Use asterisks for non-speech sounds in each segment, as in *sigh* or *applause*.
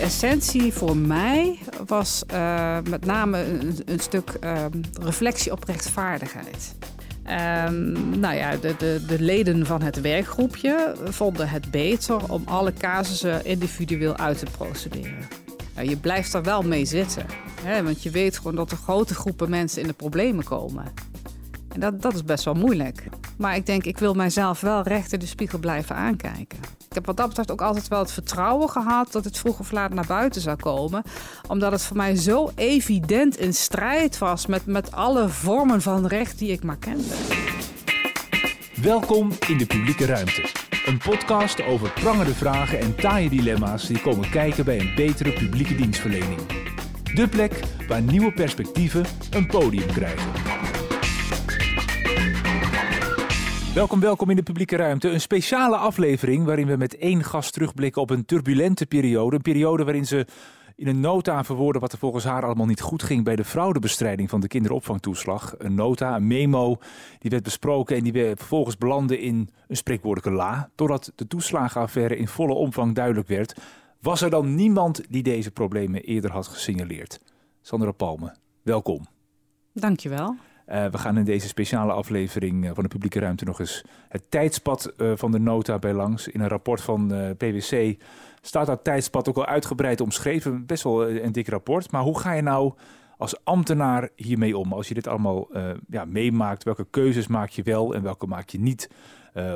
essentie voor mij was uh, met name een, stuk uh, reflectie op rechtvaardigheid. Um, nou ja, de, de, de, leden van het werkgroepje vonden het beter om alle casussen individueel uit te procederen. Nou, je blijft er wel mee zitten, hè, want je weet gewoon dat er grote groepen mensen in de problemen komen. En dat, dat is best wel moeilijk. Maar ik denk, ik wil mijzelf wel recht in de spiegel blijven aankijken. Ik heb wat dat betreft ook altijd wel het vertrouwen gehad dat het vroeg of laat naar buiten zou komen. Omdat het voor mij zo evident in strijd was met, met alle vormen van recht die ik maar kende. Welkom in de publieke ruimte. Een podcast over prangende vragen en taaie dilemma's die komen kijken bij een betere publieke dienstverlening. De plek waar nieuwe perspectieven een podium krijgen. Welkom, welkom in de publieke ruimte. Een speciale aflevering waarin we met één gast terugblikken op een turbulente periode. Een periode waarin ze in een nota verwoorden wat er volgens haar allemaal niet goed ging bij de fraudebestrijding van de kinderopvangtoeslag. Een nota, een memo, die werd besproken en die vervolgens belandde in een spreekwoordelijke la. Doordat de toeslagenaffaire in volle omvang duidelijk werd, was er dan niemand die deze problemen eerder had gesignaleerd. Sandra Palme, welkom. Dankjewel. Uh, we gaan in deze speciale aflevering eh, van de publieke ruimte nog eens het tijdspad uh, van de nota bij langs. In een rapport van PwC staat dat tijdspad ook al uitgebreid omschreven. Best wel een dik rapport. Maar hoe ga je nou als ambtenaar hiermee om? Als je dit allemaal ja, meemaakt, welke keuzes maak je wel en welke maak je niet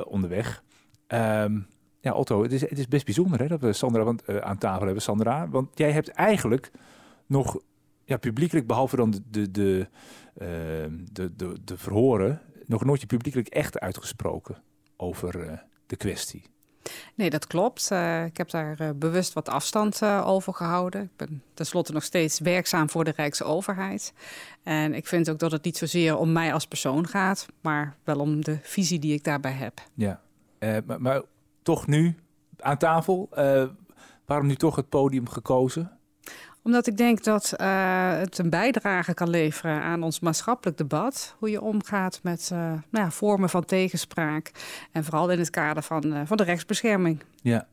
onderweg? Um, ja, Otto, het is, het is best bijzonder hè, dat we Sandra aan tafel hebben. Sandra, want jij hebt eigenlijk nog ja, publiekelijk, behalve dan de, de, de, uh, de, de, de verhoren, nog nooit je publiekelijk echt uitgesproken over uh, de kwestie. Nee, dat klopt. Uh, ik heb daar uh, bewust wat afstand uh, over gehouden. Ik ben tenslotte nog steeds werkzaam voor de Rijksoverheid. En ik vind ook dat het niet zozeer om mij als persoon gaat, maar wel om de visie die ik daarbij heb. Ja, maar, maar, toch nu aan tafel. waarom nu toch het podium gekozen? Omdat ik denk dat uh, het een bijdrage kan leveren aan ons maatschappelijk debat. Hoe je omgaat met uh, nou ja, vormen van tegenspraak. En vooral in het kader van, uh, van de rechtsbescherming. Ja.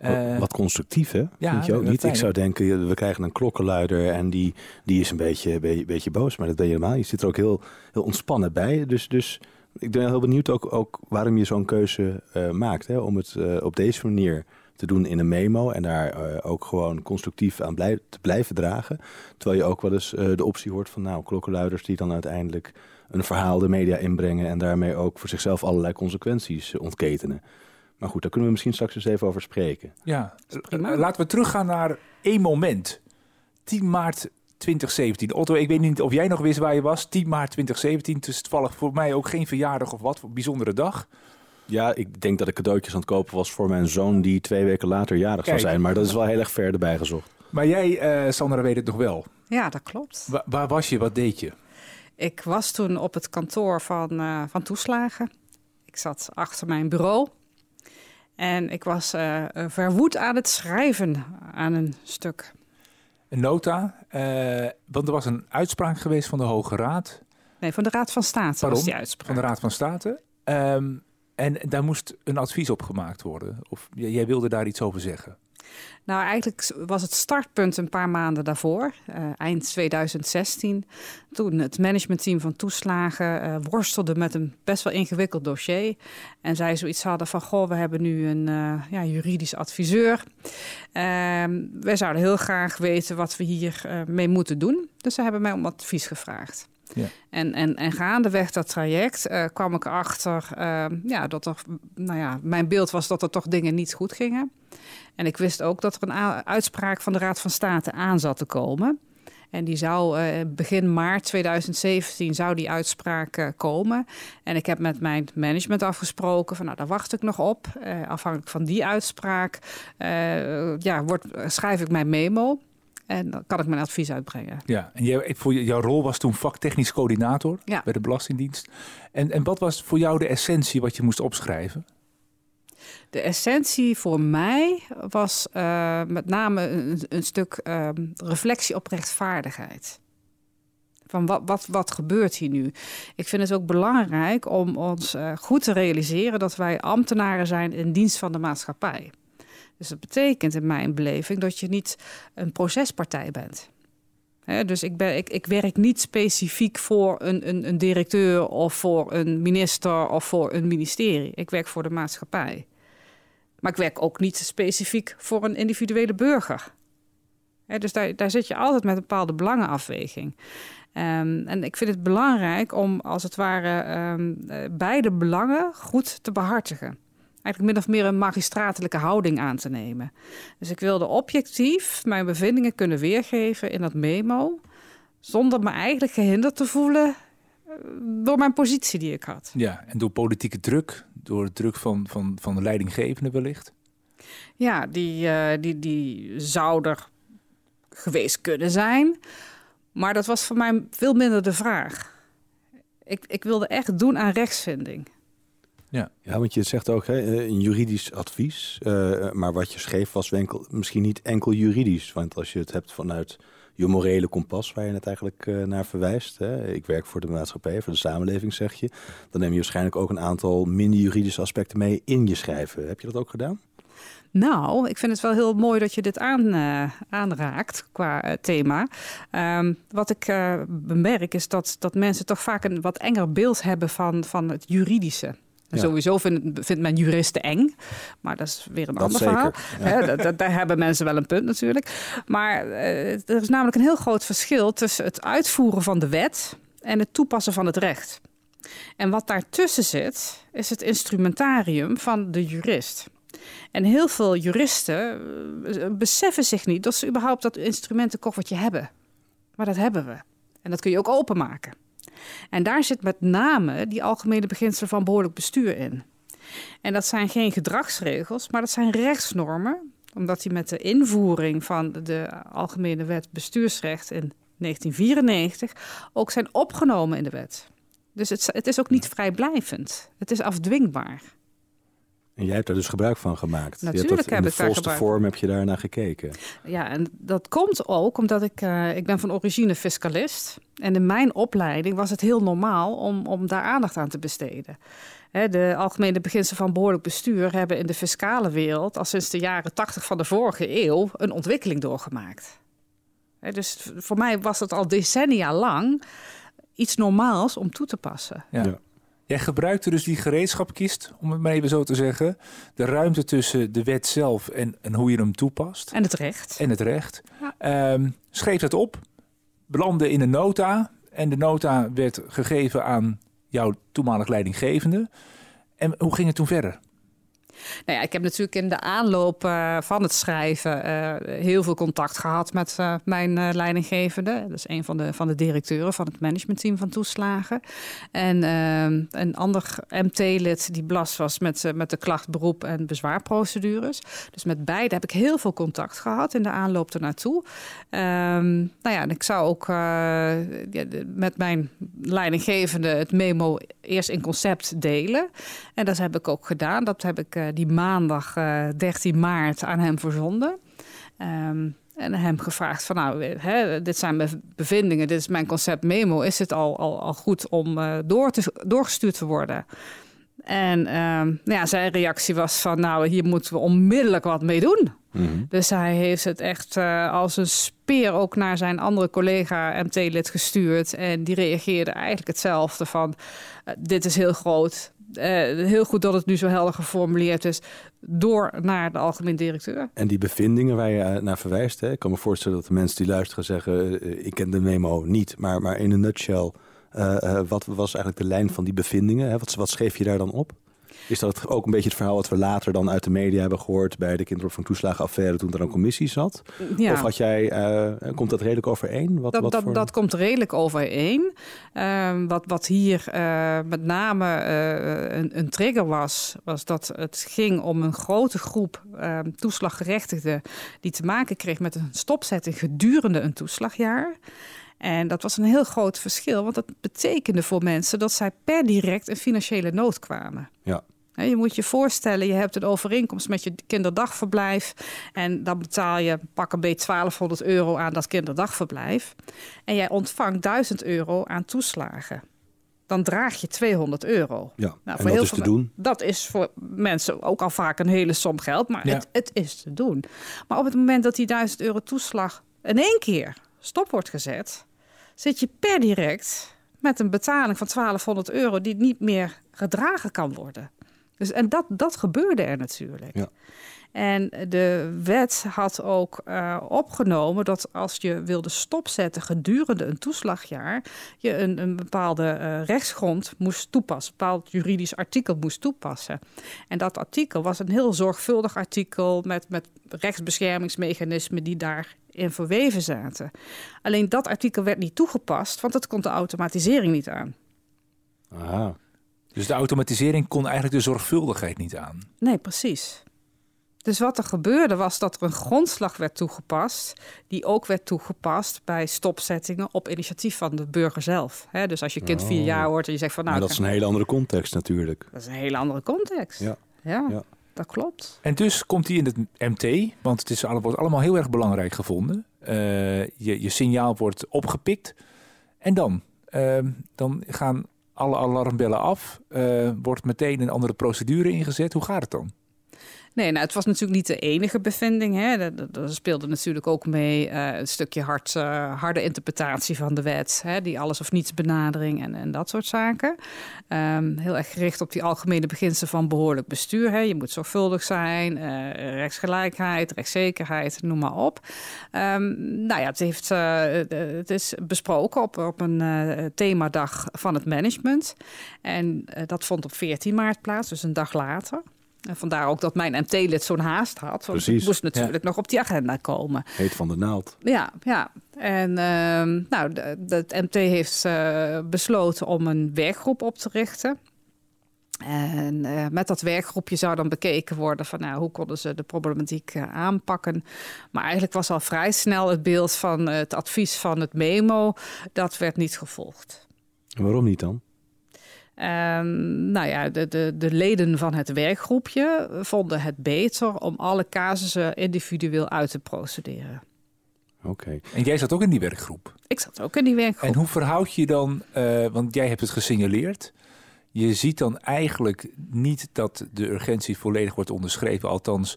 Wat, wat constructief, hè? Ja, Vind je ook niet? Ik zou denken, we krijgen een klokkenluider en die, die is een beetje, beetje, beetje boos. Maar dat ben je helemaal. Je zit er ook heel, heel ontspannen bij. Dus, dus ik ben heel benieuwd ook, ook waarom je zo'n keuze maakt. Hè? Om het op deze manier te doen in een memo en daar uh, ook gewoon constructief aan blij te blijven dragen. Terwijl je ook wel eens uh, de optie hoort van nou, klokkenluiders die dan uiteindelijk een verhaal de media inbrengen en daarmee ook voor zichzelf allerlei consequenties ontketenen. Maar goed, daar kunnen we misschien straks eens even over spreken. Ja, laten we teruggaan naar één moment. 10 maart 2017. Otto, ik weet niet of jij nog wist waar je was. 10 maart 2017, het is toevallig voor mij ook geen verjaardag of wat, bijzondere dag. Ja, ik denk dat ik cadeautjes aan het kopen was voor mijn zoon die twee weken later jarig zou zijn. Maar dat is wel heel erg ver erbij gezocht. Maar jij, uh, Sandra, weet het nog wel? Ja, dat klopt. waar was je? Wat deed je? Ik was toen op het kantoor van, uh, van toeslagen. Ik zat achter mijn bureau. En ik was uh, verwoed aan het schrijven aan een stuk. Een nota, want er was een uitspraak geweest van de Hoge Raad. Nee, van de Raad van State Pardon? was die uitspraak. Van de Raad van State. Um, en daar moest een advies op gemaakt worden. Of jij wilde daar iets over zeggen? Nou, eigenlijk was het startpunt een paar maanden daarvoor, uh, eind 2016. Toen het managementteam van toeslagen uh, worstelde met een best wel ingewikkeld dossier. En zij zoiets hadden van, goh, we hebben nu een uh, ja, juridisch adviseur. Ehm, wij zouden heel graag weten wat we hier mee moeten doen. Dus ze hebben mij om advies gevraagd. En, en, en gaandeweg dat traject uh, kwam ik erachter uh, ja, dat er, nou ja, mijn beeld was dat er toch dingen niet goed gingen. En ik wist ook dat er een uitspraak van de Raad van State aan zat te komen. En die zou uh, begin maart 2017 zou die uitspraak uh, komen. En ik heb met mijn management afgesproken van nou, daar wacht ik nog op. Afhankelijk van die uitspraak ja, wordt, schrijf ik mijn memo. En dan kan ik mijn advies uitbrengen. Ja, en jij, voor jouw rol was toen vaktechnisch coördinator ja. bij de Belastingdienst. En, en wat was voor jou de essentie wat je moest opschrijven? De essentie voor mij was uh, met name een, een stuk uh, reflectie op rechtvaardigheid. Van wat, wat, wat gebeurt hier nu? Ik vind het ook belangrijk om ons uh, goed te realiseren dat wij ambtenaren zijn in dienst van de maatschappij. Dus dat betekent in mijn beleving dat je niet een procespartij bent. dus ik, ik, ik, werk niet specifiek voor een, een, een, directeur of voor een minister of voor een ministerie. Ik werk voor de maatschappij. Maar ik werk ook niet specifiek voor een individuele burger. dus daar, daar zit je altijd met een bepaalde belangenafweging. Um, en ik vind het belangrijk om als het ware um, beide belangen goed te behartigen eigenlijk min of meer een magistratelijke houding aan te nemen. Dus ik wilde objectief mijn bevindingen kunnen weergeven in dat memo, zonder me eigenlijk gehinderd te voelen eh, door mijn positie die ik had. Ja, en door politieke druk, door de druk van, van, van de leidinggevende wellicht? Ja, die, uh, die, die zou er geweest kunnen zijn. Maar dat was voor mij veel minder de vraag. Ik, ik wilde echt doen aan rechtsvinding. Ja. ja, want je zegt ook hè, eh, een juridisch advies. Uh, maar wat je schreef was enkel, misschien niet enkel juridisch. Want als je het hebt vanuit je morele kompas, waar je het eigenlijk uh, naar verwijst. Hè, ik werk voor de maatschappij, voor de samenleving, zeg je. Dan neem je waarschijnlijk ook een aantal minder juridische aspecten mee in je schrijven. Heb je dat ook gedaan? Nou, ik vind het wel heel mooi dat je dit aan, uh, aanraakt qua uh, thema. Um, wat ik uh, bemerk is dat, dat mensen toch vaak een wat enger beeld hebben van, van het juridische. Sowieso vindt, vindt men juristen eng, maar dat is weer een ander verhaal. daar hebben mensen wel een punt natuurlijk. Maar uh, er is namelijk een heel groot verschil tussen het uitvoeren van de wet en het toepassen van het recht. En wat daartussen zit, is het instrumentarium van de jurist. En heel veel juristen eh, beseffen zich niet dat ze überhaupt dat instrumentenkoffertje hebben. Maar dat hebben we. En dat kun je ook openmaken. En daar zit met name die algemene beginselen van behoorlijk bestuur in. En dat zijn geen gedragsregels, maar dat zijn rechtsnormen, omdat die met de invoering van de Algemene Wet Bestuursrecht in 1994 ook zijn opgenomen in de wet. Dus het, het is ook niet vrijblijvend. Het is afdwingbaar. En jij hebt daar dus gebruik van gemaakt. Natuurlijk je heb ik daar volste vorm heb je daar naar gekeken. Ja, en dat komt ook omdat ik, uh, ik ben van origine fiscalist. En in mijn opleiding was het heel normaal om, om daar aandacht aan te besteden. de algemene beginselen van behoorlijk bestuur hebben in de fiscale wereld al sinds de jaren 80 van de vorige eeuw een ontwikkeling doorgemaakt. dus voor mij was het al decennia lang iets normaals om toe te passen. ja. Jij gebruikte dus die gereedschapkist, om het maar even zo te zeggen. De ruimte tussen de wet zelf en, en hoe je hem toepast. En het recht. En het recht. Ehm, schreef dat op, belandde in een nota. En de nota werd gegeven aan jouw toenmalig leidinggevende. En hoe ging het toen verder? Nou ja, ik heb natuurlijk in de aanloop uh, van het schrijven uh, heel veel contact gehad met uh, mijn leidinggevende. Dat is een van de, van de directeuren van het managementteam van toeslagen. En een ander MT-lid die belast was met, met de klacht, beroep en bezwaarprocedures. Dus met beide heb ik heel veel contact gehad in de aanloop ernaartoe. Um, nou ja, en ik zou ook met mijn leidinggevende het memo eerst in concept delen. En dat heb ik ook gedaan. Dat heb ik die maandag 13 eh, maart aan hem verzonden. Um, en hem gevraagd van nou, hè, dit zijn mijn bevindingen, dit is mijn concept memo. Is het al, al, al goed om uh, door te, doorgestuurd te worden? En um, nou ja, zijn reactie was van nou, hier moeten we onmiddellijk wat mee doen. Mm -hmm. Dus hij heeft het echt uh, als een speer ook naar zijn andere collega MT-lid gestuurd. En die reageerde eigenlijk hetzelfde van dit is heel groot, heel goed dat het nu zo helder geformuleerd is, door naar de algemeen directeur. En die bevindingen waar je eh, naar verwijst, hè, ik kan me voorstellen dat de mensen die luisteren zeggen, uh, ik ken de memo niet, maar, maar in een nutshell, wat was eigenlijk de lijn van die bevindingen? Hè? Wat, wat schreef je daar dan op? Is dat ook een beetje het verhaal wat we later dan uit de media hebben gehoord bij de kinderopvang toen er een commissie zat? Ja. Of had jij, uh, komt dat redelijk overeen? Wat, dat, wat dat, voor... dat komt redelijk overeen. Uh, wat, wat hier uh, met name uh, een, een, trigger was, was dat het ging om een grote groep ehm, toeslaggerechtigden die te maken kreeg met een stopzetting gedurende een toeslagjaar. En dat was een heel groot verschil, want dat betekende voor mensen dat zij per direct in financiële nood kwamen. Ja. Je moet je voorstellen, je hebt een overeenkomst met je kinderdagverblijf. En dan betaal je pakken bij 1200 euro aan dat kinderdagverblijf. En jij ontvangt 1000 euro aan toeslagen. dan draag je 200 euro. Ja, nou, voor heel is veel, te doen. Dat is voor mensen ook al vaak een hele som geld, maar het, het is te doen. Maar op het moment dat die 1000 euro toeslag in één keer stop wordt gezet, zit je per direct met een betaling van 1200 euro die niet meer gedragen kan worden. Dus, en dat, dat gebeurde er natuurlijk. Ja. En de wet had ook uh, opgenomen dat als je wilde stopzetten gedurende een toeslagjaar, je een, een bepaalde uh, rechtsgrond moest toepassen, een bepaald juridisch artikel moest toepassen. En dat artikel was een heel zorgvuldig artikel met, met rechtsbeschermingsmechanismen die daarin verweven zaten. Alleen dat artikel werd niet toegepast, want dat kon de automatisering niet aan. Aha. Dus de automatisering kon eigenlijk de zorgvuldigheid niet aan? Nee, precies. Dus wat er gebeurde was dat er een grondslag werd toegepast, die ook werd toegepast bij stopzettingen op initiatief van de burger zelf. dus als je kind vier oh. jaar wordt en je zegt van nou. Maar dat is een hele andere context natuurlijk. Dat is een hele andere context. Ja. Ja, ja. Dat klopt. En dus komt hij in het MT, want het is, wordt allemaal heel erg belangrijk gevonden. Uh, je, je signaal wordt opgepikt. En dan? Uh, dan gaan alle alarmbellen af. Uh, wordt meteen een andere procedure ingezet. Hoe gaat het dan? Nee, nou, het was natuurlijk niet de enige bevinding. Hè. Er, speelde natuurlijk ook mee uh, een stukje uh, harde interpretatie van de wet. Hè, die alles of niets benadering en, en dat soort zaken. Um, heel erg gericht op die algemene beginselen van behoorlijk bestuur. Hè. Je moet zorgvuldig zijn, uh, rechtsgelijkheid, rechtszekerheid, noem maar op. Um, nou ja, het, heeft, het is besproken op, op een themadag van het management. En dat vond op 14 maart plaats, dus een dag later. En vandaar ook dat mijn MT-lid zo'n haast had. Want Precies, het moest natuurlijk nog op die agenda komen. Heet van de naald. Ja, ja. En uh, nou, het MT heeft uh, besloten om een werkgroep op te richten. En uh, met dat werkgroepje zou dan bekeken worden van nou, hoe konden ze de problematiek uh, aanpakken. Maar eigenlijk was al vrij snel het beeld van het advies van het memo, dat werd niet gevolgd. En waarom niet dan? Um, nou ja, de, de, de leden van het werkgroepje vonden het beter om alle casussen individueel uit te procederen. Oké. En jij zat ook in die werkgroep? Ik zat ook in die werkgroep. En hoe verhoud je dan, uh, want jij hebt het gesignaleerd. Je ziet dan eigenlijk niet dat de urgentie volledig wordt onderschreven. Althans,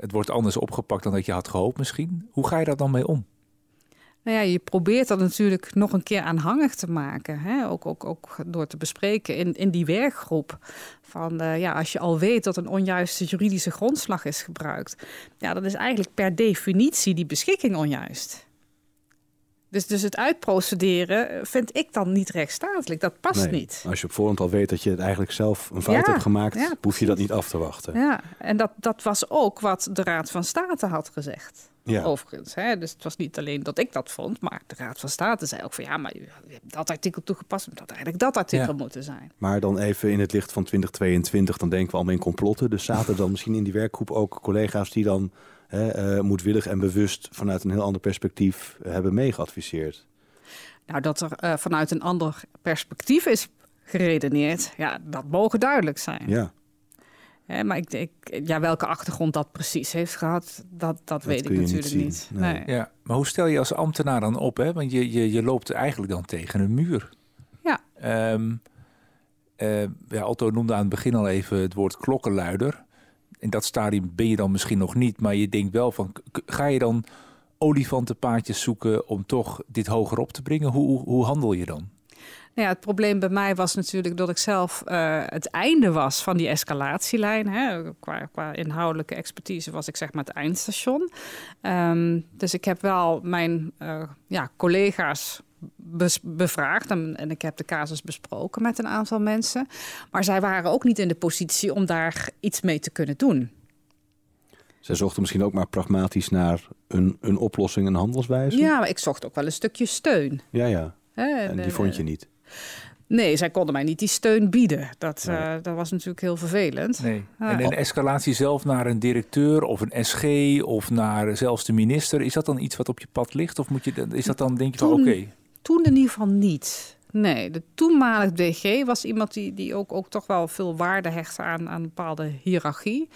het wordt anders opgepakt dan dat je had gehoopt misschien. Hoe ga je daar dan mee om? Nou ja, je probeert dat natuurlijk nog een keer aanhangig te maken. Hè? Ook, ook, ook door te bespreken in, in die werkgroep. Van uh, ja, als je al weet dat een onjuiste juridische grondslag is gebruikt, ja, dan is eigenlijk per definitie die beschikking onjuist. Dus, dus het uitprocederen vind ik dan niet rechtsstatelijk. Dat past niet. Als je op voorhand al weet dat je het eigenlijk zelf een fout hebt gemaakt, hoef je dat niet af te wachten. Ja, en dat, dat was ook wat de Raad van State had gezegd. Ja. Overigens. Hè? Dus het was niet alleen dat ik dat vond, maar de Raad van State zei ook van ja, maar je hebt dat artikel toegepast, dat eigenlijk dat artikel moeten zijn. Maar dan even in het licht van 2022, dan denken we allemaal in complotten. Dus zaten dan misschien in die werkgroep ook collega's die dan hè, uh, moedwillig en bewust vanuit een heel ander perspectief hebben meegeadviseerd? Nou, dat er uh, vanuit een ander perspectief is geredeneerd, ja, dat mogen duidelijk zijn. Ja maar ik, ik, ja, welke achtergrond dat precies heeft gehad, dat, dat, weet ik natuurlijk niet. Nee. Ja, maar hoe stel je als ambtenaar dan op? Hè? Want je, je, je loopt eigenlijk dan tegen een muur. Ja. Um, uh, ja, Otto noemde aan het begin al even het woord klokkenluider. In dat stadium ben je dan misschien nog niet, maar je denkt wel van, ga je dan olifantenpaadjes zoeken om toch dit hoger op te brengen? Hoe, hoe handel je dan? Nou ja, het probleem bij mij was natuurlijk dat ik zelf uh, het einde was van die escalatielijn. Hè. Qua, qua, inhoudelijke expertise was ik zeg maar het eindstation. Um, dus ik heb wel mijn uh, ja, collega's bevraagd en, en, ik heb de casus besproken met een aantal mensen. Maar zij waren ook niet in de positie om daar iets mee te kunnen doen. Zij zochten misschien ook maar pragmatisch naar een, een oplossing, een handelswijze? Ja, maar ik zocht ook wel een stukje steun. Ja, ja. En, die vond je niet? Nee, zij konden mij niet die steun bieden. Dat, uh, dat was natuurlijk heel vervelend. Nee. En een escalatie zelf naar een directeur of een SG of naar zelfs de minister, is dat dan iets wat op je pad ligt? Of moet je, is dat dan, denk je van oké? Toen in ieder geval niet. Nee, de toenmalig DG was iemand die, die ook, ook toch wel veel waarde hechtte aan, aan een bepaalde hiërarchie.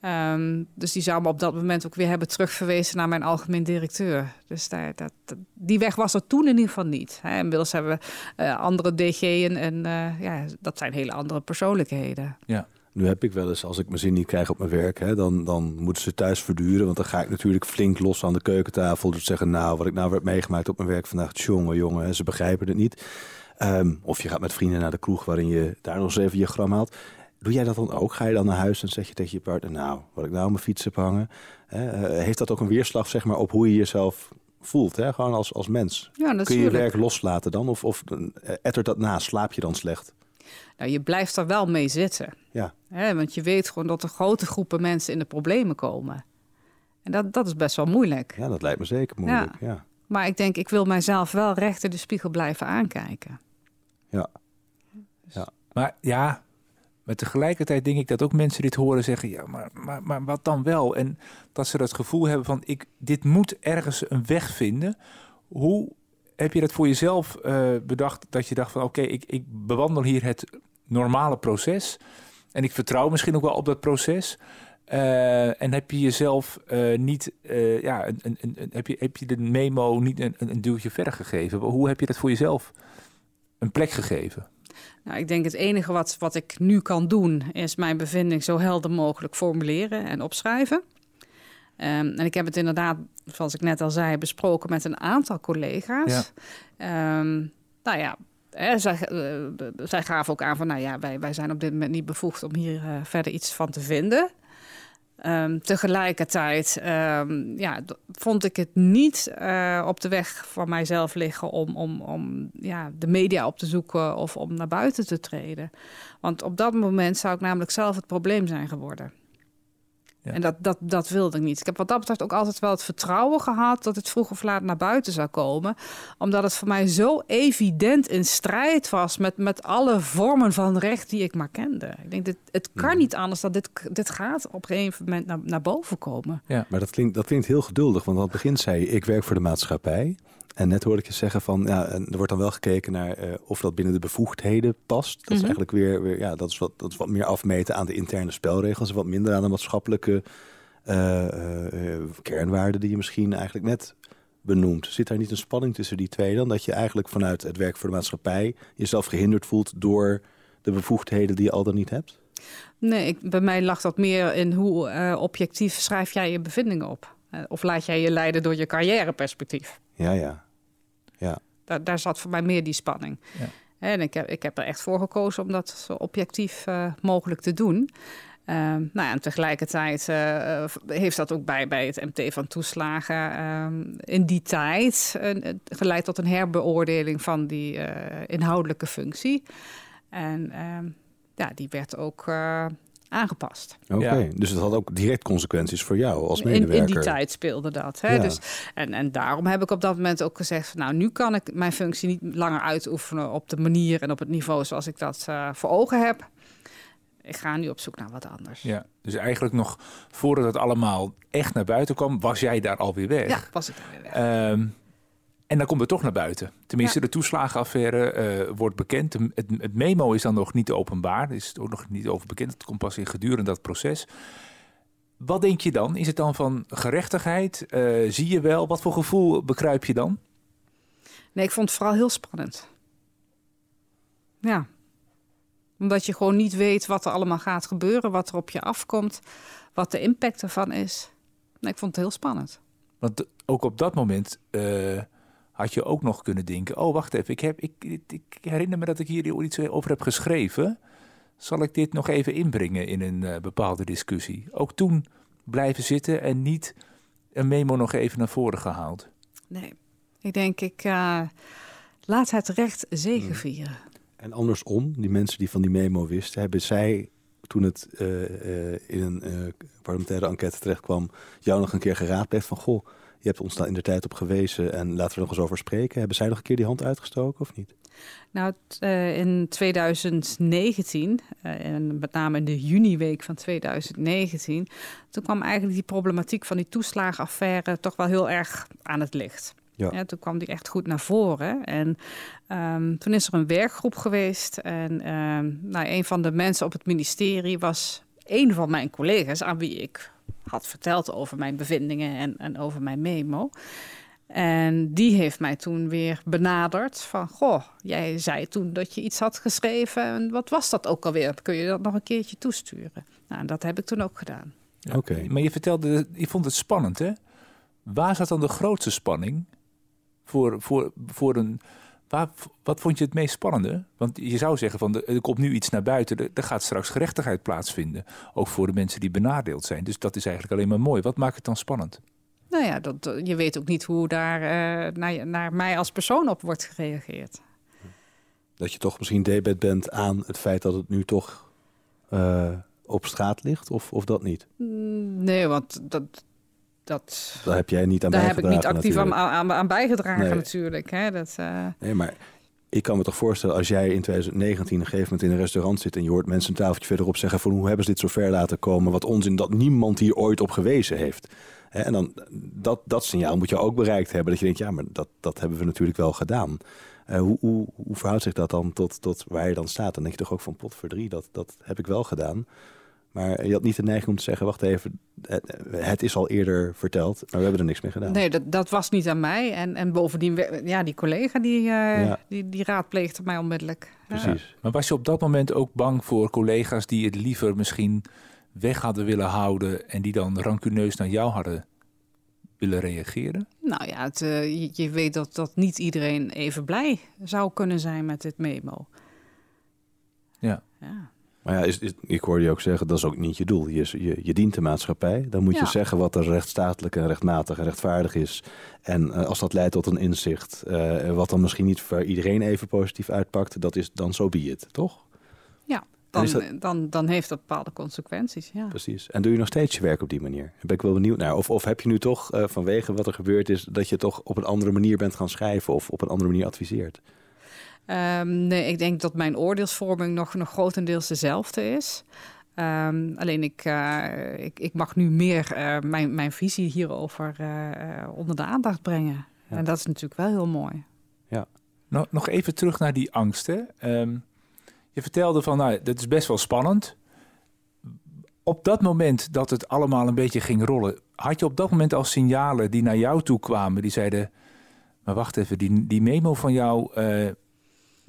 Ehm, dus die zou me op dat moment ook weer hebben terugverwezen naar mijn algemeen directeur. Dus daar, dat, die weg was er toen in ieder geval niet. Hè. Inmiddels hebben we uh, andere DG'en en uh, ja, dat zijn hele andere persoonlijkheden. Ja. Nu heb ik wel eens, als ik mijn zin niet krijg op mijn werk, hè, dan, dan moeten ze thuis verduren. Want dan ga ik natuurlijk flink los aan de keukentafel. Dus zeggen, nou, wat ik nou heb meegemaakt op mijn werk vandaag, jongen, jongen, ze begrijpen het niet. Um, of je gaat met vrienden naar de kroeg waarin je daar nog eens even je gram haalt. Doe jij dat dan ook? Ga je dan naar huis en zeg je tegen je partner, nou, wat ik nou op mijn fiets heb hangen. Hè, uh, heeft dat ook een weerslag zeg maar, op hoe je jezelf voelt, hè? gewoon als, als mens? Ja, Kun je je werk loslaten dan? Of, of uh, ettert dat na? Slaap je dan slecht? Nou, je blijft er wel mee zitten. Ja. Hè, want je weet gewoon dat er grote groepen mensen in de problemen komen. En dat, dat is best wel moeilijk. Ja, dat lijkt me zeker moeilijk. Ja. ja. Maar ik denk, ik wil mijzelf wel recht in de spiegel blijven aankijken. Ja. ja. Maar ja, maar tegelijkertijd denk ik dat ook mensen dit horen zeggen, ja, maar, maar, maar wat dan wel? En dat ze dat gevoel hebben van, ik, dit moet ergens een weg vinden. Hoe heb je dat voor jezelf uh, bedacht, dat je dacht van, oké, ik, ik bewandel hier het normale proces en ik vertrouw misschien ook wel op dat proces. Uh, en heb je jezelf uh, niet, ja, een, een, een, heb, je, heb je de memo niet een, een duwtje verder gegeven? Hoe heb je dat voor jezelf een plek gegeven? Nou, ik denk het enige wat, wat ik nu kan doen, is mijn bevinding zo helder mogelijk formuleren en opschrijven. Um, en ik heb het inderdaad, zoals ik net al zei, besproken met een aantal collega's. Ja. Um, nou ja, hè, zij, uh, zij gaven ook aan van, nou ja, wij, wij zijn op dit moment niet bevoegd om hier uh, verder iets van te vinden. Um, tegelijkertijd um, ja, vond ik het niet uh, op de weg van mijzelf liggen om, om, om ja, de media op te zoeken of om naar buiten te treden. Want op dat moment zou ik namelijk zelf het probleem zijn geworden. Ja. En dat, dat, dat wilde ik niet. Ik heb wat dat betreft ook altijd wel het vertrouwen gehad dat het vroeg of laat naar buiten zou komen. Omdat het voor mij zo evident in strijd was met, met alle vormen van recht die ik maar kende. Ik denk, dit, het kan mhm. niet anders dat dit, dit gaat op een gegeven moment naar, naar boven komen. Ja, maar dat klinkt, dat klinkt heel geduldig. Want aan het begin zei je, ik werk voor de maatschappij. En net hoorde ik je zeggen van, ja, er wordt dan wel gekeken naar uh, of dat binnen de bevoegdheden past. Dat mm -hmm. is eigenlijk weer, weer, ja, dat is, wat, dat is wat meer afmeten aan de interne spelregels en wat minder aan de maatschappelijke uh, uh, kernwaarden die je misschien eigenlijk net benoemt. Zit daar niet een spanning tussen die twee dan? Dat je eigenlijk vanuit het werk voor de maatschappij jezelf gehinderd voelt door de bevoegdheden die je al dan niet hebt? Nee, ik, bij mij lag dat meer in hoe objectief schrijf jij je bevindingen op. of laat jij je leiden door je carrièreperspectief. Ja, ja. Ja. Daar, daar zat voor mij meer die spanning. Ja. En ik heb, ik heb er echt voor gekozen om dat zo objectief uh, mogelijk te doen. Uh, nou ja, en tegelijkertijd uh, heeft dat ook bij, bij het MT van toeslagen uh, in die tijd geleid tot een herbeoordeling van die inhoudelijke functie. En ehm, ja, die werd ook aangepast. Oké, dus het had ook direct consequenties voor jou als medewerker. In, in die tijd speelde dat. Hè? Dus, en, en daarom heb ik op dat moment ook gezegd... Van, nou, nu kan ik mijn functie niet langer uitoefenen op de manier... en op het niveau zoals ik dat uh, voor ogen heb. Ik ga nu op zoek naar wat anders. Ja, dus eigenlijk nog voordat het allemaal echt naar buiten kwam... was jij daar alweer weg. Ja, was ik daar weer weg. Um, en dan komt het toch naar buiten. Tenminste, ja. de toeslagenaffaire uh, wordt bekend. Het, het, memo is dan nog niet openbaar. Er is ook nog niet over bekend. Het komt pas in gedurende dat proces. Wat denk je dan? Is het dan van gerechtigheid? Uh, zie je wel? Wat voor gevoel bekruip je dan? Nee, ik vond het vooral heel spannend. Ja. Omdat je gewoon niet weet wat er allemaal gaat gebeuren, wat er op je afkomt, wat de impact ervan is. Nee, ik vond het heel spannend. Want ook op dat moment uh, had je ook nog kunnen denken: oh, wacht even, ik, heb, ik, ik herinner me dat ik hier iets over heb geschreven. Zal ik dit nog even inbrengen in een uh, bepaalde discussie? Ook toen blijven zitten en niet een memo nog even naar voren gehaald. Nee, ik denk, ik uh, laat het recht zegenvieren. Hmm. En andersom, die mensen die van die memo wisten, hebben zij toen het uh, in een parlementaire enquête terecht kwam, jou nog een keer geraadpleegd van goh je hebt ons daar in de tijd op gewezen en laten we nog eens over spreken. Hebben zij nog een keer die hand uitgestoken of niet? Nou, uh, in 2019, uh, en met name in de juniweek van 2019, toen kwam eigenlijk die problematiek van die toeslagenaffaire toch wel heel erg aan het licht. Ja. ja toen kwam die echt goed naar voren. En um, toen is er een werkgroep geweest. En um, nou, een van de mensen op het ministerie was een van mijn collega's, aan wie ik had verteld over mijn bevindingen en, en over mijn memo. En die heeft mij toen weer benaderd van, goh, jij zei toen dat je iets had geschreven. En wat was dat ook alweer? Kun je dat nog een keertje toesturen? Nou, dat heb ik toen ook gedaan. Oké. Maar je vertelde, je vond het spannend, hè? Waar zat dan de grootste spanning voor, voor, voor een... Waar, wat vond je het meest spannende? Want je zou zeggen van er komt nu iets naar buiten, er, gaat straks gerechtigheid plaatsvinden. Ook voor de mensen die benadeeld zijn. Dus dat is eigenlijk alleen maar mooi. Wat maakt het dan spannend? Nou ja, dat, eh, je weet ook niet hoe daar uh, naar, naar mij als persoon op wordt gereageerd. Dat je toch misschien debet bent aan het feit dat het nu toch uh, op straat ligt, of, of dat niet? Mm, nee, want dat, dat, daar heb jij niet aan daar bijgedragen. Daar heb ik niet actief aan, aan, aan, bijgedragen natuurlijk. Hè? Dat, uh... Nee, maar ik kan me toch voorstellen, als jij in 2019 een gegeven moment in een restaurant zit en je hoort mensen een tafeltje verderop zeggen van hoe hebben ze dit zo ver laten komen, wat onzin dat niemand hier ooit op gewezen heeft. En dan dat, dat signaal moet je ook bereikt hebben. Dat je denkt, ja, maar dat, dat hebben we natuurlijk wel gedaan. Uh, hoe, hoe, hoe verhoudt zich dat dan tot, tot waar je dan staat? Dan denk je toch ook van pot voor drie, dat, dat heb ik wel gedaan. Maar je had niet de neiging om te zeggen, wacht even, het is al eerder verteld, maar we hebben er niks mee gedaan. Nee, dat, dat was niet aan mij. En, en bovendien, ja, die collega die, uh, die, die raadpleegde mij onmiddellijk. Precies. Ja. Maar was je op dat moment ook bang voor collega's die het liever misschien weg hadden willen houden en die dan rancuneus naar jou hadden willen reageren? Nou ja, het, uh, je, weet dat, dat niet iedereen even blij zou kunnen zijn met dit memo. Ja. ja. Maar ja, is, is, ik hoorde je ook zeggen, dat is ook niet je doel. Je, je, je dient de maatschappij. Dan moet je zeggen wat er rechtsstatelijk en rechtmatig en rechtvaardig is. En uh, als dat leidt tot een inzicht, uh, wat dan misschien niet voor iedereen even positief uitpakt, dat is dan zo so be it, toch? Ja, dan, dat... dan, dan heeft dat bepaalde consequenties. Ja. Precies. En doe je nog steeds je werk op die manier? Daar ben ik wel benieuwd naar. Of, of heb je nu toch uh, vanwege wat er gebeurd is, dat je toch op een andere manier bent gaan schrijven of op een andere manier adviseert? Um, nee, ik denk dat mijn oordeelsvorming nog, nog grotendeels dezelfde is. Um, alleen ik, uh, ik, ik, mag nu meer uh, mijn, mijn visie hierover uh, onder de aandacht brengen. Ja. En dat is natuurlijk wel heel mooi. Ja. Nog, nog even terug naar die angsten. Um, je vertelde van, nou, dat is best wel spannend. Op dat moment dat het allemaal een beetje ging rollen, had je op dat moment al signalen die naar jou toe kwamen, die zeiden, maar wacht even, die, die memo van jou,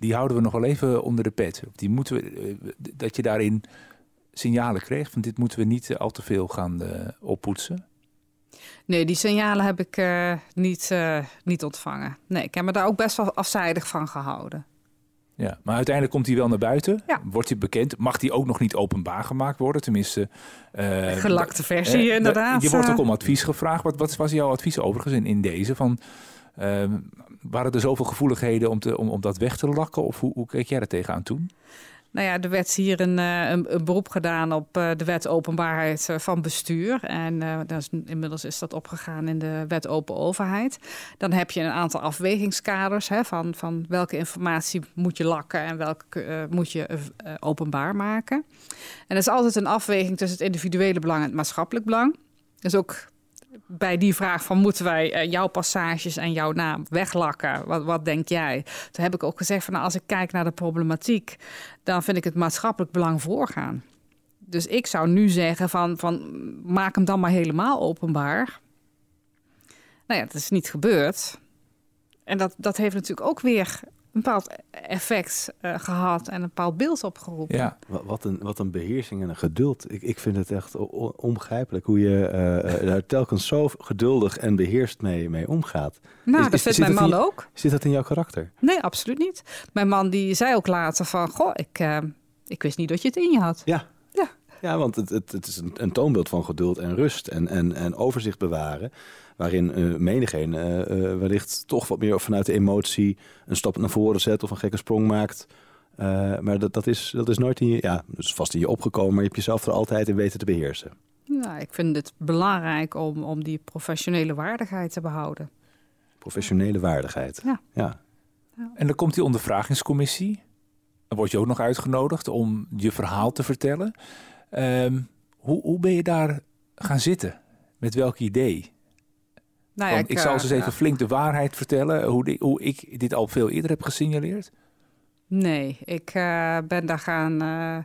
die houden we nog wel even onder de pet. Die moeten we, dat je daarin signalen kreeg van dit moeten we niet al te veel gaan uh, oppoetsen? Nee, die signalen heb ik uh, niet, uh, niet ontvangen. Nee, ik heb me daar ook best wel afzijdig van gehouden. Ja, maar uiteindelijk komt hij wel naar buiten. Ja. Wordt hij bekend? Mag hij ook nog niet openbaar gemaakt worden? Tenminste... Gelakte versie, inderdaad. Je wordt ook om advies gevraagd. Wat, wat was jouw advies overigens in, in deze? Van, waren er zoveel gevoeligheden om, te, om, om dat weg te lakken? Of hoe, hoe keek jij er tegenaan toen? Nou ja, er werd hier een, een, een beroep gedaan op de wet openbaarheid van bestuur. En is, inmiddels is dat opgegaan in de wet open overheid. Dan heb je een aantal afwegingskaders hè, van, van welke informatie moet je lakken en welke moet je openbaar maken. En dat is altijd een afweging tussen het individuele belang en het maatschappelijk belang. Dus ook bij die vraag van moeten wij uh, jouw passages en jouw naam weglakken? Wat, wat denk jij? Toen heb ik ook gezegd van nou, als ik kijk naar de problematiek, dan vind ik het maatschappelijk belang voorgaan. Dus ik zou nu zeggen van, van maak hem dan maar helemaal openbaar. Nou ja, dat is niet gebeurd. En dat, dat heeft natuurlijk ook weer een bepaald effect uh, gehad en een bepaald beeld opgeroepen. Ja. Wat een, wat een beheersing en een geduld. Ik, ik vind het echt onbegrijpelijk hoe je uh, daar telkens zo geduldig en beheerst mee, mee omgaat. Nou, is, dat vindt mijn man in, ook. Zit dat in jouw karakter? Nee, absoluut niet. Mijn man die zei ook later van, goh, ik, uh, ik wist niet dat je het in je had. Ja. Ja, want het, het, het is een, een toonbeeld van geduld en rust en, en, en overzicht bewaren waarin uh, menigeen uh, uh, wellicht toch wat meer vanuit de emotie een stap naar voren zet of een gekke sprong maakt. maar dat, dat, is, dat is nooit in je, ja, dus vast in je opgekomen, maar je hebt jezelf er altijd in weten te beheersen. Nou, ik vind het belangrijk om, om die professionele waardigheid te behouden. Professionele waardigheid. Ja. ja. En dan komt die ondervragingscommissie. Dan word je ook nog uitgenodigd om je verhaal te vertellen. Um, hoe, hoe ben je daar gaan zitten? Met welk idee? Nou ja, ik, ik zal uh, eens even ja. flink de waarheid vertellen, hoe, die, hoe ik dit al veel eerder heb gesignaleerd. Nee, ik uh, ben daar gaan, uh,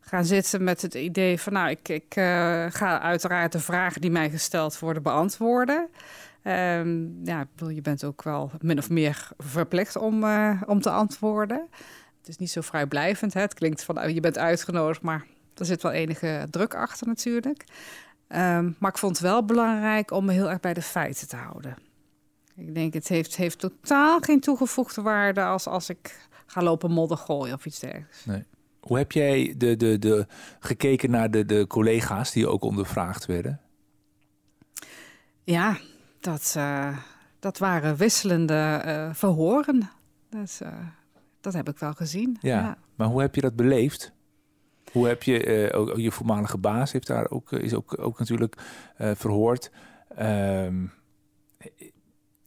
gaan zitten met het idee van... nou, ik, ik uh, ga uiteraard de vragen die mij gesteld worden beantwoorden. Um, ja, je bent ook wel min of meer verplicht om, om te antwoorden. Het is niet zo vrijblijvend. Hè? Het klinkt van, je bent uitgenodigd, maar er zit wel enige druk achter natuurlijk. Um, maar ik vond het wel belangrijk om me heel erg bij de feiten te houden. Ik denk, het heeft, heeft totaal geen toegevoegde waarde als, als ik ga lopen modder gooien of iets dergelijks. Nee. Hoe heb jij de, de, de, gekeken naar de, de collega's die ook ondervraagd werden? Ja, dat, uh, dat waren wisselende uh, verhoren. Dus, uh, dat heb ik wel gezien. Ja, ja, maar hoe heb je dat beleefd? Hoe heb je, ook, je voormalige baas heeft daar ook, is ook, ook natuurlijk verhoord. Um,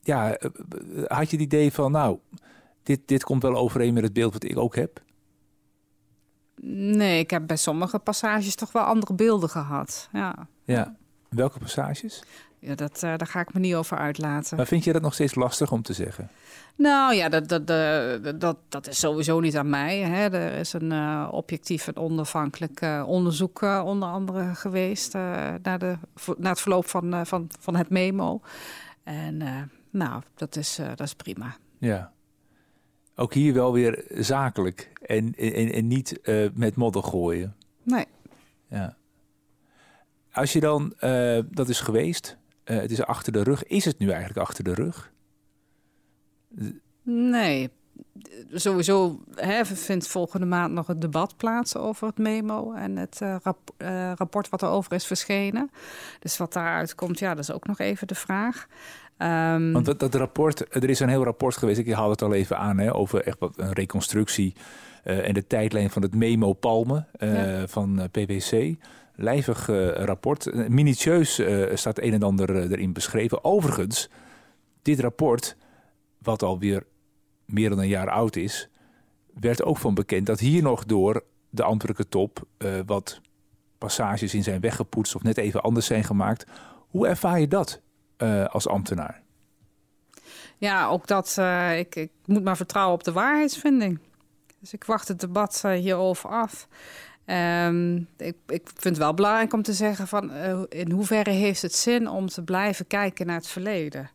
ja, had je het idee van, nou, dit, dit komt wel overeen met het beeld wat ik ook heb? Nee, ik heb bij sommige passages toch wel andere beelden gehad. Ja. ja. Welke passages? Ja, dat, uh, daar ga ik me niet over uitlaten. Maar vind je dat nog steeds lastig om te zeggen? Nou ja, dat, dat, dat, dat, dat is sowieso niet aan mij. Hè. Er is een uh, objectief en onafhankelijk uh, onderzoek onder andere geweest... naar, de, naar het verloop van, van, van het memo. En nou, dat is, dat is prima. Ja ook hier wel weer zakelijk en, en, en niet met modder gooien. Nee. Ja. Als je dan, uh, dat is geweest, uh, het is achter de rug. Is het nu eigenlijk achter de rug? Nee. Sowieso hè, vindt volgende maand nog een debat plaats over het memo en het rap, rapport wat erover is verschenen. Dus wat daaruit komt, ja, dat is ook nog even de vraag. Um, Want dat, dat, rapport, er is een heel rapport geweest, ik haal het al even aan, hè, over echt wat een reconstructie uh, en de tijdlijn van het Memo Palme uh, van eh, PwC. Lijvig rapport. Minutieus staat een en ander erin beschreven. Overigens, dit rapport, wat alweer meer dan een jaar oud is, werd ook van bekend dat hier nog door de ambtelijke top wat passages in zijn weggepoetst of net even anders zijn gemaakt. Hoe ervaar je dat? als ambtenaar? Ja, ook dat. Ik, ik, moet maar vertrouwen op de waarheidsvinding. Dus ik wacht het debat hierover af. Um, ik, ik vind het wel belangrijk om te zeggen van in hoeverre heeft het zin om te blijven kijken naar het verleden.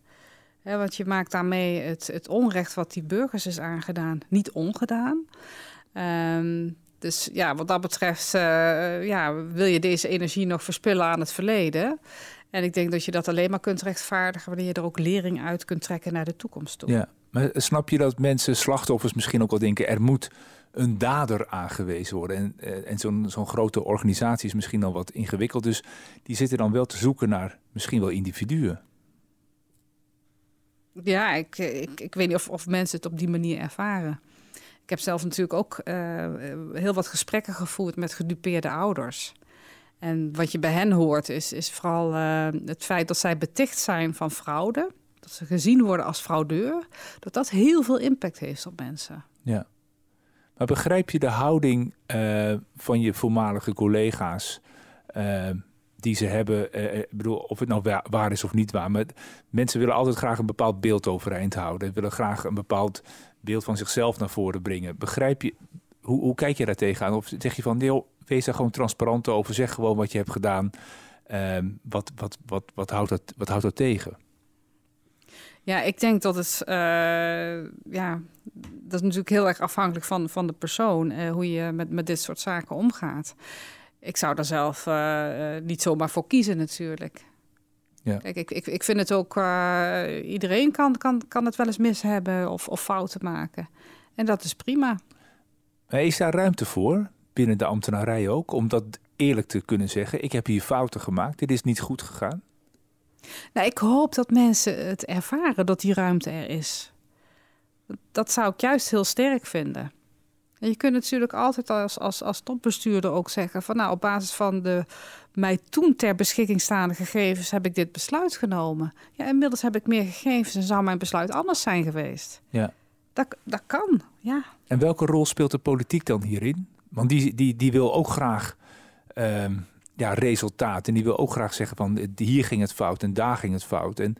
Want je maakt daarmee het, het, onrecht wat die burgers is aangedaan niet ongedaan. Um, dus ja, wat dat betreft ja, wil je deze energie nog verspillen aan het verleden. En ik denk dat je dat alleen maar kunt rechtvaardigen wanneer je er ook lering uit kunt trekken naar de toekomst toe. Ja, maar snap je dat mensen, slachtoffers misschien ook wel denken, er moet een dader aangewezen worden. En, eh, en zo'n zo'n grote organisatie is misschien al wat ingewikkeld. Dus die zitten dan wel te zoeken naar misschien wel individuen. Ja, ik, ik, ik weet niet of, of mensen het op die manier ervaren. Ik heb zelf natuurlijk ook uh, heel wat gesprekken gevoerd met gedupeerde ouders. En wat je bij hen hoort is, is vooral uh, het feit dat zij beticht zijn van fraude. Dat ze gezien worden als fraudeur. Dat dat heel veel impact heeft op mensen. Ja. Maar begrijp je de houding uh, van je voormalige collega's... Uh, die ze hebben, ik bedoel, of het nou waar is of niet waar... maar mensen willen altijd graag een bepaald beeld overeind houden. willen graag een bepaald beeld van zichzelf naar voren brengen. Begrijp je, hoe, hoe kijk je daar tegenaan? Of zeg je van, deel, wees daar gewoon transparant over. Zeg gewoon wat je hebt gedaan. Uh, wat, wat, wat, wat, houdt dat, wat houdt dat tegen? Ja, ik denk dat het, uh, ja, dat is natuurlijk heel erg afhankelijk van, van de persoon, uh, hoe je met, met dit soort zaken omgaat. Ik zou daar zelf uh, niet zomaar voor kiezen natuurlijk. Ja. Kijk, ik, ik, ik vind het ook, iedereen kan, kan, kan het wel eens mis hebben of, of fouten maken. En dat is prima. Is daar ruimte voor? binnen de ambtenarij ook, om dat eerlijk te kunnen zeggen. Ik heb hier fouten gemaakt, dit is niet goed gegaan. Nou, ik hoop dat mensen het ervaren dat die ruimte er is. Dat zou ik juist heel sterk vinden. En je kunt natuurlijk altijd als, als, als topbestuurder ook zeggen van nou, op basis van de mij toen ter beschikking staande gegevens heb ik dit besluit genomen. Ja, inmiddels heb ik meer gegevens en zou mijn besluit anders zijn geweest. Ja. Dat, dat kan, ja. En welke rol speelt de politiek dan hierin? Want die, die, die wil ook graag uh, ja, resultaat. En die wil ook graag zeggen van hier ging het fout en daar ging het fout. En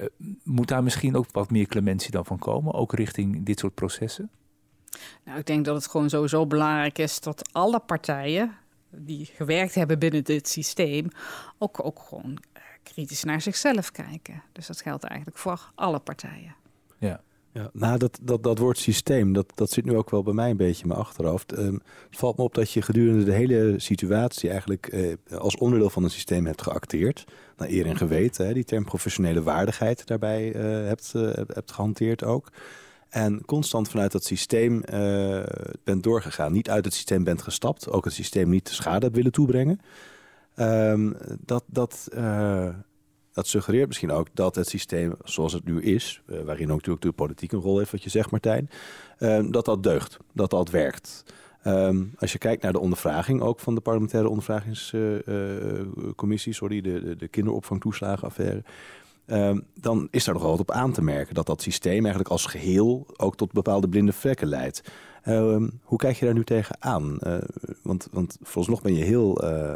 uh, moet daar misschien ook wat meer clementie dan van komen, ook richting dit soort processen? Nou, ik denk dat het gewoon sowieso belangrijk is dat alle partijen die gewerkt hebben binnen dit systeem ook, ook gewoon eh, kritisch naar zichzelf kijken. Dus dat geldt eigenlijk voor alle partijen. Ja. Ja, nou, dat, dat, dat woord systeem, dat, dat zit nu ook wel bij mij een beetje in mijn achterhoofd. Um, het valt me op dat je gedurende de hele situatie eigenlijk eh, als onderdeel van een systeem hebt geacteerd. Naar eer en geweten, hè, die term professionele waardigheid daarbij uh, hebt, uh, hebt gehanteerd ook. En constant vanuit dat systeem bent doorgegaan. Niet uit het systeem bent gestapt. Ook het systeem niet schade hebt willen toebrengen. Um, dat, dat, dat suggereert misschien ook dat het systeem zoals het nu is... Uh, waarin ook natuurlijk de politiek een rol heeft, wat je zegt Martijn... dat dat deugt, dat dat werkt. Um, als je kijkt naar de ondervraging, ook van de parlementaire ondervragingscommissie... sorry, de, de, de kinderopvangtoeslagenaffaire... Um, dan is daar nog wel wat op aan te merken dat dat systeem eigenlijk als geheel ook tot bepaalde blinde vlekken leidt. Um, hoe kijk je daar nu tegenaan? Uh, want, want nog ben je heel uh,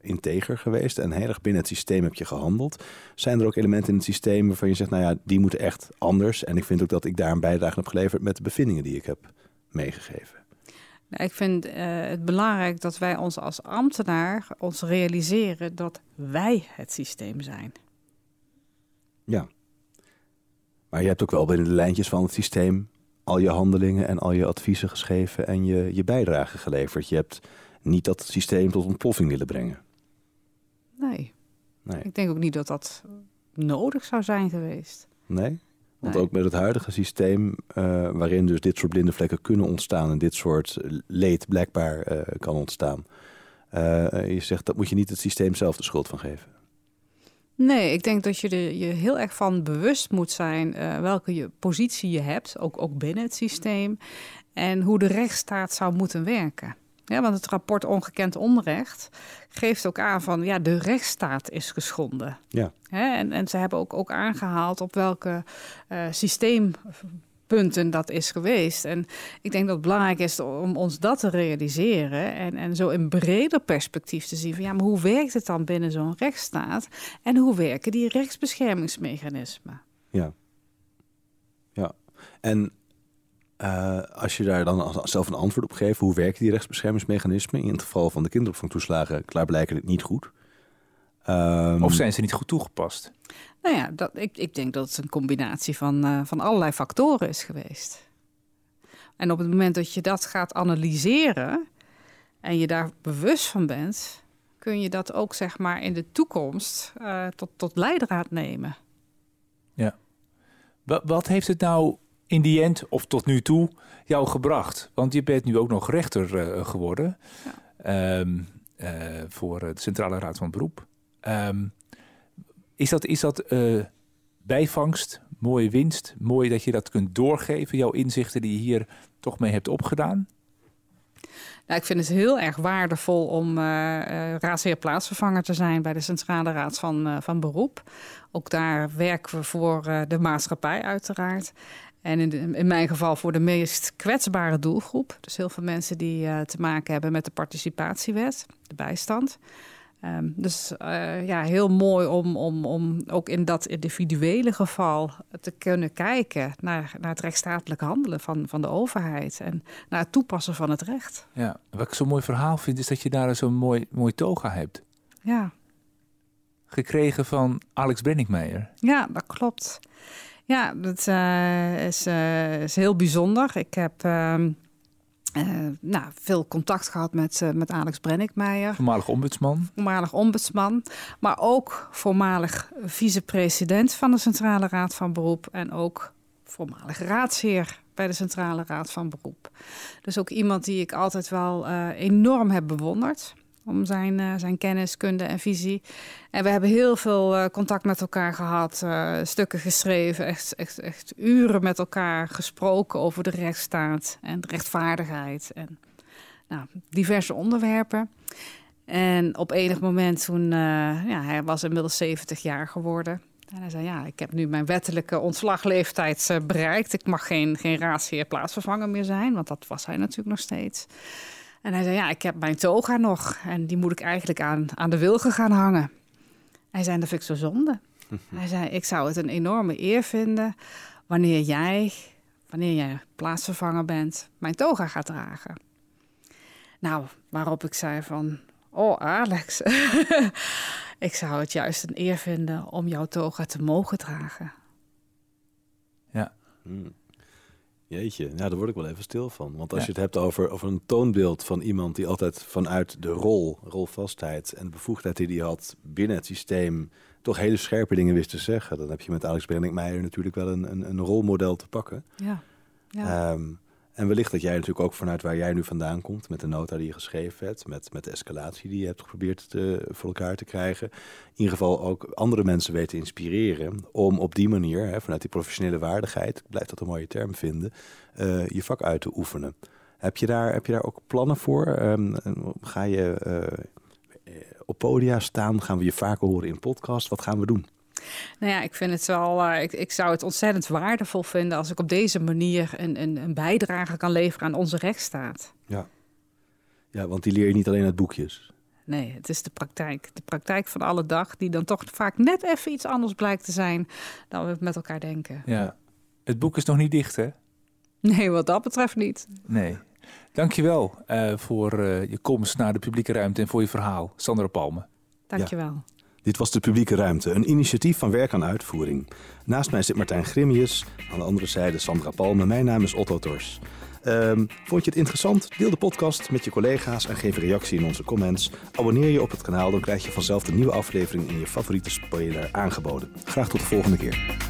integer geweest en heel erg binnen het systeem heb je gehandeld. Zijn er ook elementen in het systeem waarvan je zegt, nou ja, die moeten echt anders. En ik vind ook dat ik daar een bijdrage heb geleverd met de bevindingen die ik heb meegegeven. Nou, ik vind uh, het belangrijk dat wij ons als ambtenaar ons realiseren dat wij het systeem zijn. Ja. Maar je hebt ook wel binnen de lijntjes van het systeem al je handelingen en al je adviezen geschreven en je, je bijdrage geleverd. Je hebt niet dat systeem tot ontploffing willen brengen. Nee. nee. Ik denk ook niet dat dat nodig zou zijn geweest. Nee? Want ook met het huidige systeem, uh, waarin dus dit soort blinde vlekken kunnen ontstaan en dit soort leed blijkbaar uh, kan ontstaan. Uh, je zegt dat moet je niet het systeem zelf de schuld van geven. Nee, ik denk dat je er je heel erg van bewust moet zijn uh, welke je positie je hebt, ook, ook binnen het systeem, en hoe de rechtsstaat zou moeten werken. Ja, want het rapport Ongekend Onrecht geeft ook aan van ja, de rechtsstaat is geschonden. Ja. Hè, en, en ze hebben ook, ook aangehaald op welke uh, systeem punten dat is geweest. En ik denk dat het belangrijk is om ons dat te realiseren en, en zo in breder perspectief te zien van ja, maar hoe werkt het dan binnen zo'n rechtsstaat en hoe werken die rechtsbeschermingsmechanismen? Ja. Ja. En uh, als je daar dan zelf een antwoord op geeft, hoe werken die rechtsbeschermingsmechanismen? In het geval van de kinderopvangtoeslagen klaarblijkelijk niet goed. Um, of zijn ze niet goed toegepast? Nou ja, dat, ik, ik denk dat het een combinatie van, uh, van allerlei factoren is geweest. En op het moment dat je dat gaat analyseren en je daar bewust van bent, kun je dat ook zeg maar in de toekomst uh, tot, tot leidraad nemen. Ja. Wat, wat heeft het nou in die end of tot nu toe jou gebracht? Want je bent nu ook nog rechter uh, geworden ja. um, voor de Centrale Raad van Beroep. Um, is dat, is dat uh, bijvangst, mooie winst, mooi dat je dat kunt doorgeven, jouw inzichten die je hier toch mee hebt opgedaan? Nou, ik vind het heel erg waardevol om uh, raadsheer plaatsvervanger te zijn bij de Centrale Raad van, van Beroep. Ook daar werken we voor de maatschappij uiteraard. En in, in, mijn geval voor de meest kwetsbare doelgroep. Dus heel veel mensen die te maken hebben met de participatiewet, de bijstand. Um, dus uh, ja, heel mooi om, om, om ook in dat individuele geval te kunnen kijken naar, naar het rechtsstatelijk handelen van, van de overheid en naar het toepassen van het recht. Ja, wat ik zo'n mooi verhaal vind, is dat je daar zo'n mooi, mooi toga hebt. Ja. Gekregen van Alex Brenningmeijer. Ja, dat klopt. Ja, dat uh, is, uh, is heel bijzonder. Ik heb. Uh, uh, nou, veel contact gehad met, uh, met Alex Brennickmeijer. Voormalig ombudsman. Voormalig ombudsman. Maar ook voormalig vicepresident van de Centrale Raad van Beroep. En ook voormalig raadsheer bij de Centrale Raad van Beroep. Dus ook iemand die ik altijd wel uh, enorm heb bewonderd om zijn, uh, zijn kennis, kunde en visie. En we hebben heel veel uh, contact met elkaar gehad, uh, stukken geschreven, echt, echt, echt uren met elkaar gesproken over de rechtsstaat en de rechtvaardigheid en nou, diverse onderwerpen. En op enig moment toen, ja, hij was inmiddels 70 jaar geworden. En hij zei, ja, ik heb nu mijn wettelijke ontslagleeftijd bereikt. Ik mag geen, geen raadsheer plaatsvervanger meer zijn, want dat was hij natuurlijk nog steeds. En hij zei, ja, ik heb mijn toga nog en die moet ik eigenlijk aan, aan de wilgen gaan hangen. Hij zei, dat vind ik zo zonde. Hij zei, ik zou het een enorme eer vinden wanneer jij wanneer je plaatsvervanger bent, mijn toga gaat dragen. Nou, waarop ik zei van, oh Alex, *laughs* ik zou het juist een eer vinden om jouw toga te mogen dragen. Ja. Hmm. Jeetje, ja, daar word ik wel even stil van. Want als je het hebt over, over een toonbeeld van iemand die altijd vanuit de rol, rolvastheid en de bevoegdheid die hij had binnen het systeem, toch hele scherpe dingen wist te zeggen. Dan heb je met Alex Brenninkmeijer natuurlijk wel een, een, een rolmodel te pakken. Ja. ja. Ehm, en wellicht dat jij natuurlijk ook vanuit waar jij nu vandaan komt, met de nota die je geschreven hebt, met, met de escalatie die je hebt geprobeerd te, voor elkaar te krijgen, in ieder geval ook andere mensen weten te inspireren om op die manier, hè, vanuit die professionele waardigheid, ik blijf dat een mooie term vinden, uh, je vak uit te oefenen. Heb je daar, heb je daar ook plannen voor? Um, ga je uh, op podia staan? Gaan we je vaker horen in podcast? Wat gaan we doen? Nou ja, ik vind het wel. Uh, ik, ik zou het ontzettend waardevol vinden als ik op deze manier een, een, een bijdrage kan leveren aan onze rechtsstaat. Ja. ja, want die leer je niet alleen uit boekjes. Nee, het is de praktijk. De praktijk van alle dag, die dan toch vaak net even iets anders blijkt te zijn dan we met elkaar denken. Ja, het boek is nog niet dicht, hè? Nee, wat dat betreft niet. Nee. Dankjewel uh, voor uh, je komst naar de publieke ruimte en voor je verhaal, Sandra Palme. Dankjewel. Ja. Dit was de publieke ruimte, een initiatief van werk aan uitvoering. Naast mij zit Martijn Grimius, aan de andere zijde Sandra Palme. Mijn naam is Otto Tors. Um, vond je het interessant? Deel de podcast met je collega's en geef een reactie in onze comments. Abonneer je op het kanaal, dan krijg je vanzelf de nieuwe aflevering in je favoriete speler aangeboden. Graag tot de volgende keer.